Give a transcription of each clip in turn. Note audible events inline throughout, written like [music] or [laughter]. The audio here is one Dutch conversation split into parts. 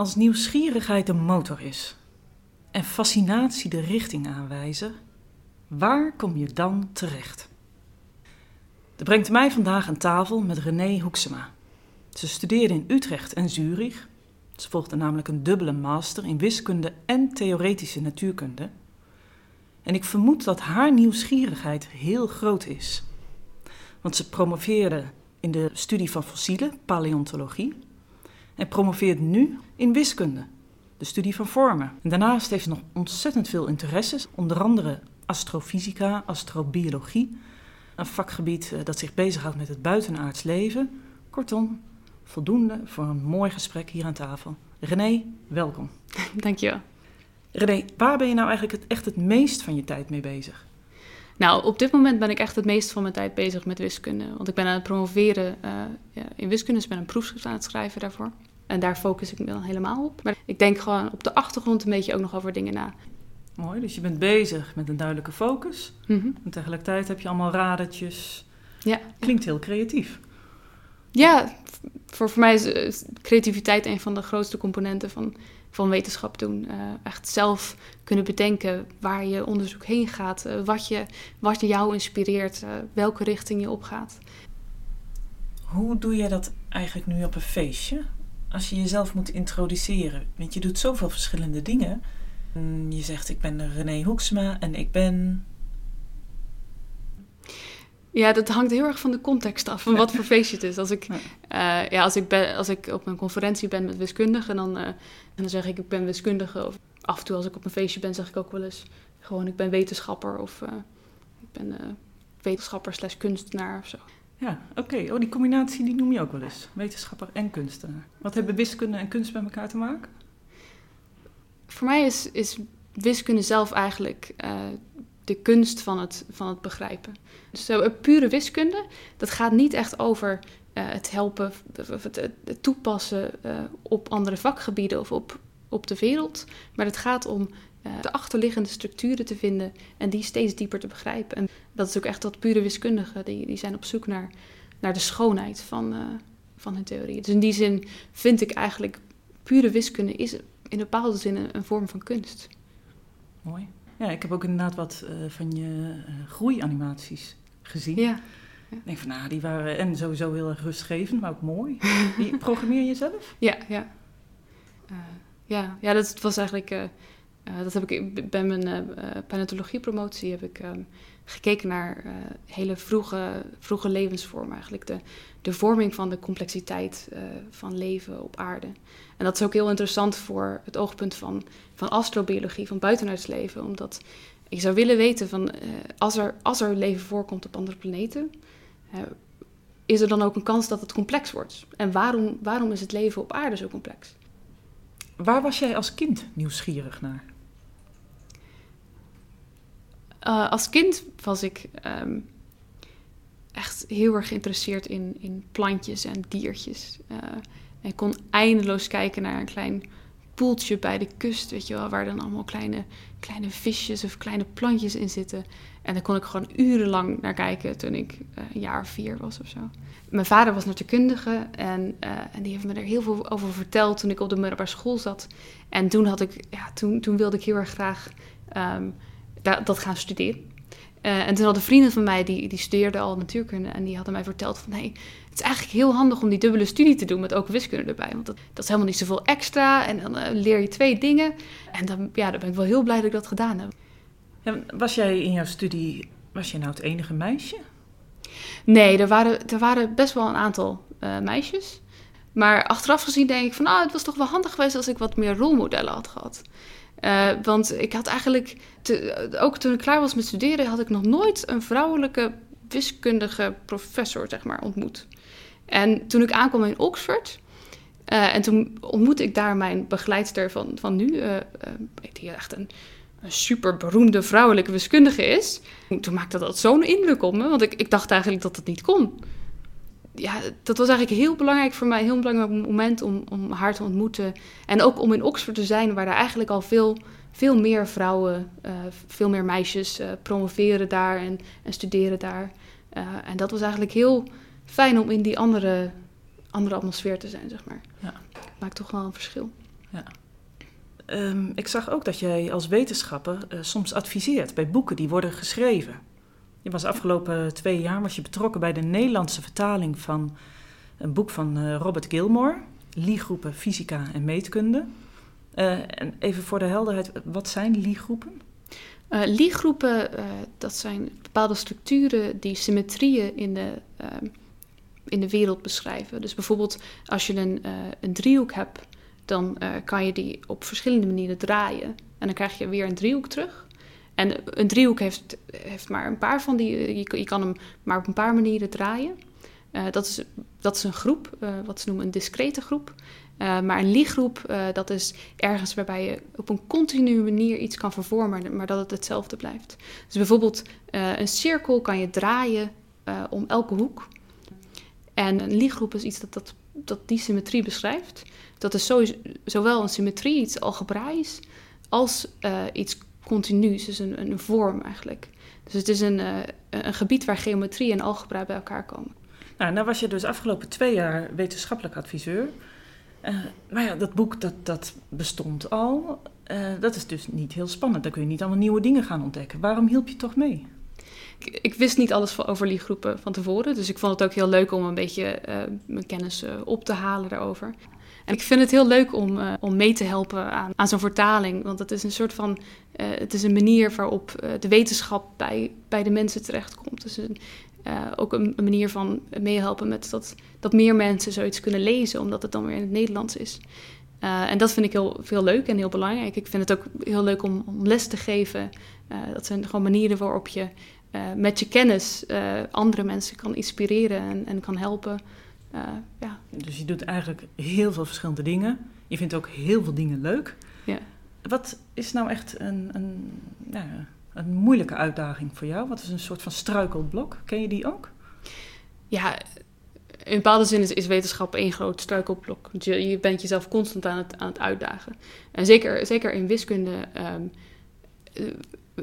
Als nieuwsgierigheid de motor is en fascinatie de richting aanwijzen, waar kom je dan terecht? Dat brengt mij vandaag aan tafel met René Hoeksema. Ze studeerde in Utrecht en Zurich. Ze volgde namelijk een dubbele master in wiskunde en theoretische natuurkunde. En ik vermoed dat haar nieuwsgierigheid heel groot is. Want ze promoveerde in de studie van fossielen, paleontologie, en promoveert nu in wiskunde, de studie van vormen. En daarnaast heeft ze nog ontzettend veel interesses, onder andere astrofysica, astrobiologie, een vakgebied eh, dat zich bezighoudt met het buitenaards leven. Kortom, voldoende voor een mooi gesprek hier aan tafel. René, welkom. Dankjewel. René, waar ben je nou eigenlijk het, echt het meest van je tijd mee bezig? Nou, op dit moment ben ik echt het meest van mijn tijd bezig met wiskunde. Want ik ben aan het promoveren uh, in wiskunde, dus ik ben een proefschrift aan het schrijven daarvoor. En daar focus ik me dan helemaal op. Maar ik denk gewoon op de achtergrond een beetje ook nog over dingen na. Mooi, dus je bent bezig met een duidelijke focus. Mhm. En tegelijkertijd heb je allemaal radertjes. Ja. Klinkt heel creatief. Ja, voor, voor mij is creativiteit een van de grootste componenten van, van wetenschap doen. Uh, echt zelf kunnen bedenken waar je onderzoek heen gaat, uh, wat, je, wat jou inspireert, uh, welke richting je opgaat. Hoe doe je dat eigenlijk nu op een feestje? Als je jezelf moet introduceren, want je doet zoveel verschillende dingen. Je zegt, ik ben René Hoeksma en ik ben ja, dat hangt heel erg van de context af, van wat voor [laughs] feestje het is. Als ik, ja. Uh, ja, als ik, ben, als ik op een conferentie ben met wiskundigen, dan, uh, dan zeg ik ik ben wiskundige. Of af en toe als ik op een feestje ben, zeg ik ook wel eens gewoon ik ben wetenschapper of uh, ik ben wetenschapper slash kunstenaar of zo. Ja, oké. Okay. Oh, die combinatie die noem je ook wel eens. Wetenschapper en kunstenaar. Wat hebben wiskunde en kunst met elkaar te maken? Voor mij is, is wiskunde zelf eigenlijk de kunst van het, van het begrijpen. Dus zo, pure wiskunde, dat gaat niet echt over uh, het helpen, het, het toepassen uh, op andere vakgebieden of op, op de wereld. Maar het gaat om de achterliggende structuren te vinden en die steeds dieper te begrijpen. En dat is ook echt dat pure wiskundigen, die, die zijn op zoek naar, naar de schoonheid van, van hun theorie. Dus in die zin vind ik eigenlijk, pure wiskunde is in een bepaalde zin een, een vorm van kunst. Mooi. Ja, ik heb ook inderdaad wat uh, van je uh, groeianimaties gezien. Ja. Ik denk van, nou, die waren en sowieso heel erg rustgevend, maar ook mooi. Die [laughs] programmeer je zelf? Ja, ja. Uh, ja, ja, dat was eigenlijk... dat heb ik bij mijn paleontologie-promotie heb ik um, gekeken naar hele vroege, vroege levensvormen eigenlijk. De, de vorming van de complexiteit van leven op aarde. En dat is ook heel interessant voor het oogpunt van, van astrobiologie, van buitenaards leven. Omdat ik zou willen weten van uh, als, er, als er leven voorkomt op andere planeten, uh, is er dan ook een kans dat het complex wordt? En waarom, waarom is het leven op aarde zo complex? Waar was jij als kind nieuwsgierig naar? Uh, als kind was ik um, echt heel erg geïnteresseerd in, in plantjes en diertjes. En ik kon eindeloos kijken naar een klein poeltje bij de kust, weet je wel, waar dan allemaal kleine, kleine visjes of kleine plantjes in zitten. En daar kon ik gewoon urenlang naar kijken toen ik uh, een jaar of vier was of zo. Mijn vader was natuurkundige en, uh, en die heeft me er heel veel over verteld toen ik op de middelbare school zat. En toen, had ik, ja, toen, toen wilde ik heel erg graag um, dat, dat gaan studeren. Uh, en toen hadden vrienden van mij, die, die studeerden al natuurkunde... en die hadden mij verteld van... hey, het is eigenlijk heel handig om die dubbele studie te doen... met ook wiskunde erbij. Want dat, dat is helemaal niet zoveel extra. En dan uh, leer je twee dingen. En dan, ja, dan ben ik wel heel blij dat ik dat gedaan heb. Was jij in jouw studie... was je nou het enige meisje? Nee, er waren, er waren best wel een aantal uh, meisjes. Maar achteraf gezien denk ik van... ah, het was toch wel handig geweest als ik wat meer rolmodellen had gehad. Uh, want ik had eigenlijk, te, ook toen ik klaar was met studeren, had ik nog nooit een vrouwelijke wiskundige professor, zeg maar, ontmoet. En toen ik aankwam in Oxford, uh, en toen ontmoette ik daar mijn begeleidster van, van nu, uh, die echt een, een super beroemde vrouwelijke wiskundige is. Toen maakte dat zo'n indruk op me, want ik, ik dacht eigenlijk dat het niet kon ja, dat was eigenlijk heel belangrijk voor mij. Een heel belangrijk moment om, om haar te ontmoeten. En ook om in Oxford te zijn, waar er eigenlijk al veel, veel meer vrouwen, uh, veel meer meisjes uh, promoveren daar en, en studeren daar. Uh, en dat was eigenlijk heel fijn om in die andere, andere atmosfeer te zijn, zeg maar. Ja. Maakt toch wel een verschil. Ja. Ehm, ik zag ook dat jij als wetenschapper soms adviseert bij boeken die worden geschreven. Je was afgelopen twee jaar was je betrokken bij de Nederlandse vertaling van een boek van uh, Robert Gilmore, Liegroepen Fysica en Meetkunde. Uh, en even voor de helderheid, wat zijn liegroepen? Uh, liegroepen, dat zijn bepaalde structuren die symmetrieën in de, in de wereld beschrijven. Dus bijvoorbeeld als je een, een driehoek hebt, dan kan je die op verschillende manieren draaien. En dan krijg je weer een driehoek terug. En een driehoek heeft, heeft maar een paar van die, je, je kan hem maar op een paar manieren draaien. Uh, dat, is, dat is een groep, uh, wat ze noemen een discrete groep. Uh, maar een liegroep, dat is ergens waarbij je op een continue manier iets kan vervormen, maar dat het hetzelfde blijft. Dus bijvoorbeeld een cirkel kan je draaien om elke hoek. En een liegroep is iets dat, dat, die symmetrie beschrijft. Dat is zowel een symmetrie, iets algebraisch, als iets continuus, dus een, een vorm eigenlijk. Dus het is een, een gebied waar geometrie en algebra bij elkaar komen. Nou, nou was je dus afgelopen twee jaar wetenschappelijk adviseur. Uh, maar ja, dat boek dat, dat bestond al. Uh, dat is dus niet heel spannend. Dan kun je niet allemaal nieuwe dingen gaan ontdekken. Waarom hielp je toch mee? Ik, ik wist niet alles over die groepen van tevoren. Dus ik vond het ook heel leuk om een beetje mijn kennis op te halen daarover. En ik vind het heel leuk om, om mee te helpen aan, aan zo'n vertaling. Want het is een soort van. het is een manier waarop de wetenschap bij, bij de mensen terechtkomt. Dus een, ook een, manier van meehelpen met dat, dat meer mensen zoiets kunnen lezen, omdat het dan weer in het Nederlands is. En dat vind ik heel, heel leuk en heel belangrijk. Ik vind het ook heel leuk om, les te geven. Dat zijn gewoon manieren waarop je met je kennis andere mensen kan inspireren en, en kan helpen. Ja. Dus je doet eigenlijk heel veel verschillende dingen. Je vindt ook heel veel dingen leuk. Ja. Wat is nou echt een, een nou, een moeilijke uitdaging voor jou? Wat is een soort van struikelblok? Ken je die ook? Ja, in bepaalde zin is, is wetenschap één groot struikelblok. Je, je bent jezelf constant aan het, aan het uitdagen. En zeker, zeker in wiskunde. Um,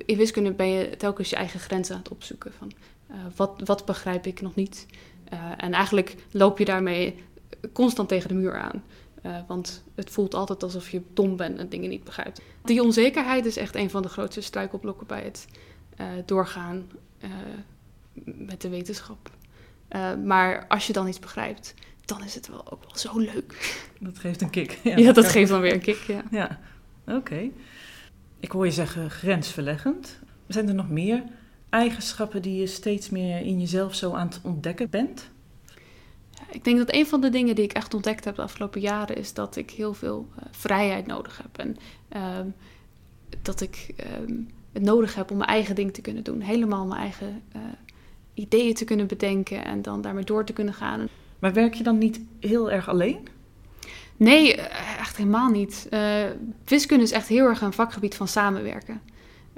in wiskunde ben je telkens je eigen grenzen aan het opzoeken. Van, uh, wat, wat begrijp ik nog niet? Uh, en eigenlijk loop je daarmee constant tegen de muur aan. Uh, want het voelt altijd alsof je dom bent en dingen niet begrijpt. Die onzekerheid is echt een van de grootste struikelblokken bij het doorgaan met de wetenschap. maar als je dan iets begrijpt, dan is het wel ook wel zo leuk. Dat geeft een kick. Ja, [laughs] ja dat geeft dan weer een kick, ja. Ja, oké. Ik hoor je zeggen grensverleggend. Zijn er nog meer eigenschappen die je steeds meer in jezelf zo aan het ontdekken bent? Ik denk dat een van de dingen die ik echt ontdekt heb de afgelopen jaren is dat ik heel veel uh, vrijheid nodig heb. En um, dat ik um, het nodig heb om mijn eigen ding te kunnen doen. Helemaal mijn eigen uh, ideeën te kunnen bedenken en dan daarmee door te kunnen gaan. Maar werk je dan niet heel erg alleen? Nee, eh, echt helemaal niet. Uh, wiskunde is echt heel erg een vakgebied van samenwerken.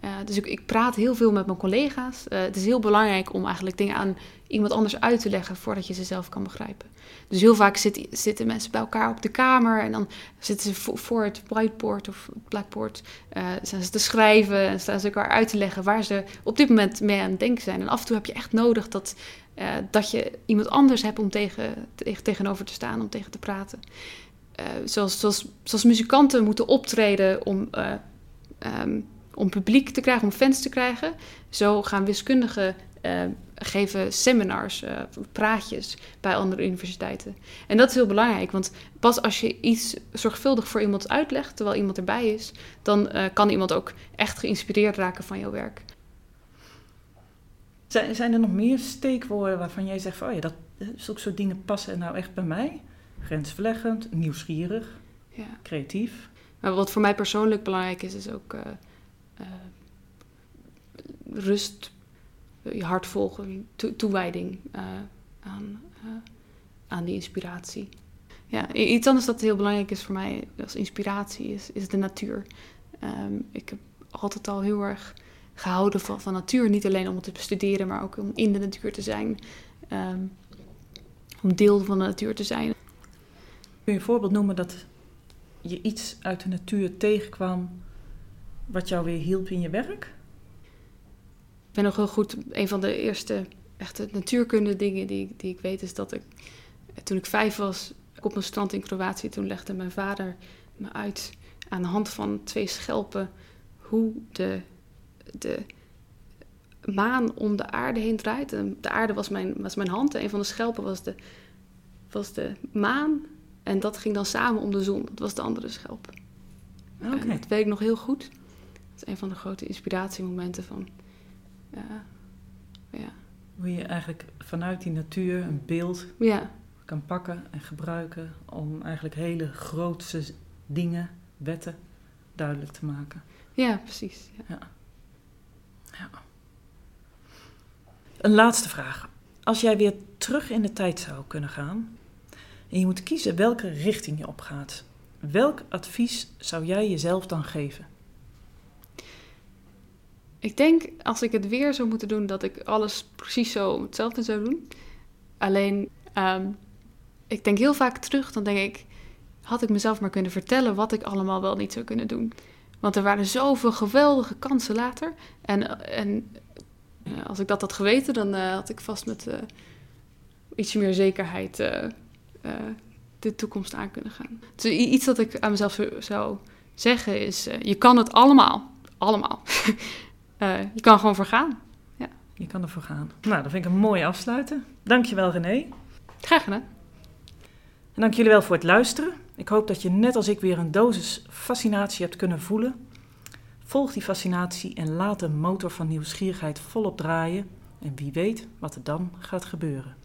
Uh, dus ik, ik, praat heel veel met mijn collega's. Uh, het is heel belangrijk om eigenlijk dingen aan iemand anders uit te leggen voordat je ze zelf kan begrijpen. Dus heel vaak zit, zitten mensen bij elkaar op de kamer en dan zitten ze voor, het whiteboard of blackboard uh, zijn ze te schrijven en staan ze elkaar uit te leggen waar ze op dit moment mee aan het denken zijn. En af en toe heb je echt nodig dat, dat je iemand anders hebt om tegen, tegen, tegenover te staan, om tegen te praten. zoals, zoals, zoals muzikanten moeten optreden om. Um, om publiek te krijgen, om fans te krijgen. Zo gaan wiskundigen uh, geven seminars, uh, praatjes bij andere universiteiten. En dat is heel belangrijk, want pas als je iets zorgvuldig voor iemand uitlegt, terwijl iemand erbij is, dan uh, kan iemand ook echt geïnspireerd raken van jouw werk. Zijn, zijn er nog meer steekwoorden waarvan jij zegt van, oh ja, dat, zulke soort dingen passen nou echt bij mij? Grensverleggend, nieuwsgierig, ja. creatief. Maar wat voor mij persoonlijk belangrijk is, is ook rust, je hart volgen, to toewijding uh, aan, uh, aan die inspiratie. Ja, iets anders dat heel belangrijk is voor mij als inspiratie is, is de natuur. Um, ik heb altijd al heel erg gehouden van, van natuur. Niet alleen om het te bestuderen, maar ook om in de natuur te zijn. Um, om deel van de natuur te zijn. Kun je een voorbeeld noemen dat je iets uit de natuur tegenkwam wat jou weer hielp in je werk? Ik ben nog heel goed, een van de eerste echte natuurkunde dingen die, die ik weet is dat ik toen ik vijf was op een strand in Kroatië, toen legde mijn vader me uit aan de hand van twee schelpen hoe de, de maan om de aarde heen draait. De aarde was mijn, was mijn hand en een van de schelpen was de, was de maan. En dat ging dan samen om de zon. Dat was de andere schelp. Dat weet ik nog heel goed. Dat is een van de grote inspiratiemomenten van... ja, ja, Hoe je eigenlijk vanuit die natuur een beeld ja, kan pakken en gebruiken om eigenlijk hele grootse dingen, wetten, duidelijk te maken. ja precies. Ja. Een laatste vraag. Als jij weer terug in de tijd zou kunnen gaan en je moet kiezen welke richting je opgaat, welk advies zou jij jezelf dan geven? Ik denk als ik het weer zou moeten doen, dat ik alles precies zo hetzelfde zou doen. Alleen, ehm, ik denk heel vaak terug, dan denk ik, had ik mezelf maar kunnen vertellen wat ik allemaal wel niet zou kunnen doen. Want er waren zoveel geweldige kansen later. En, en eh, als ik dat had geweten, dan eh, had ik vast met eh, iets meer zekerheid de toekomst aan kunnen gaan. Dus iets dat ik aan mezelf zou- zeggen is, je kan het allemaal. Allemaal. [laughs] Eh, je kan gewoon vergaan. Je kan ervoor gaan. Nou, dat vind ik een mooie afsluiten. Dankjewel René. Graag gedaan. En dank jullie wel voor het luisteren. Ik hoop dat je net als ik weer een dosis fascinatie hebt kunnen voelen. Volg die fascinatie en laat de motor van nieuwsgierigheid volop draaien. En wie weet wat er dan gaat gebeuren.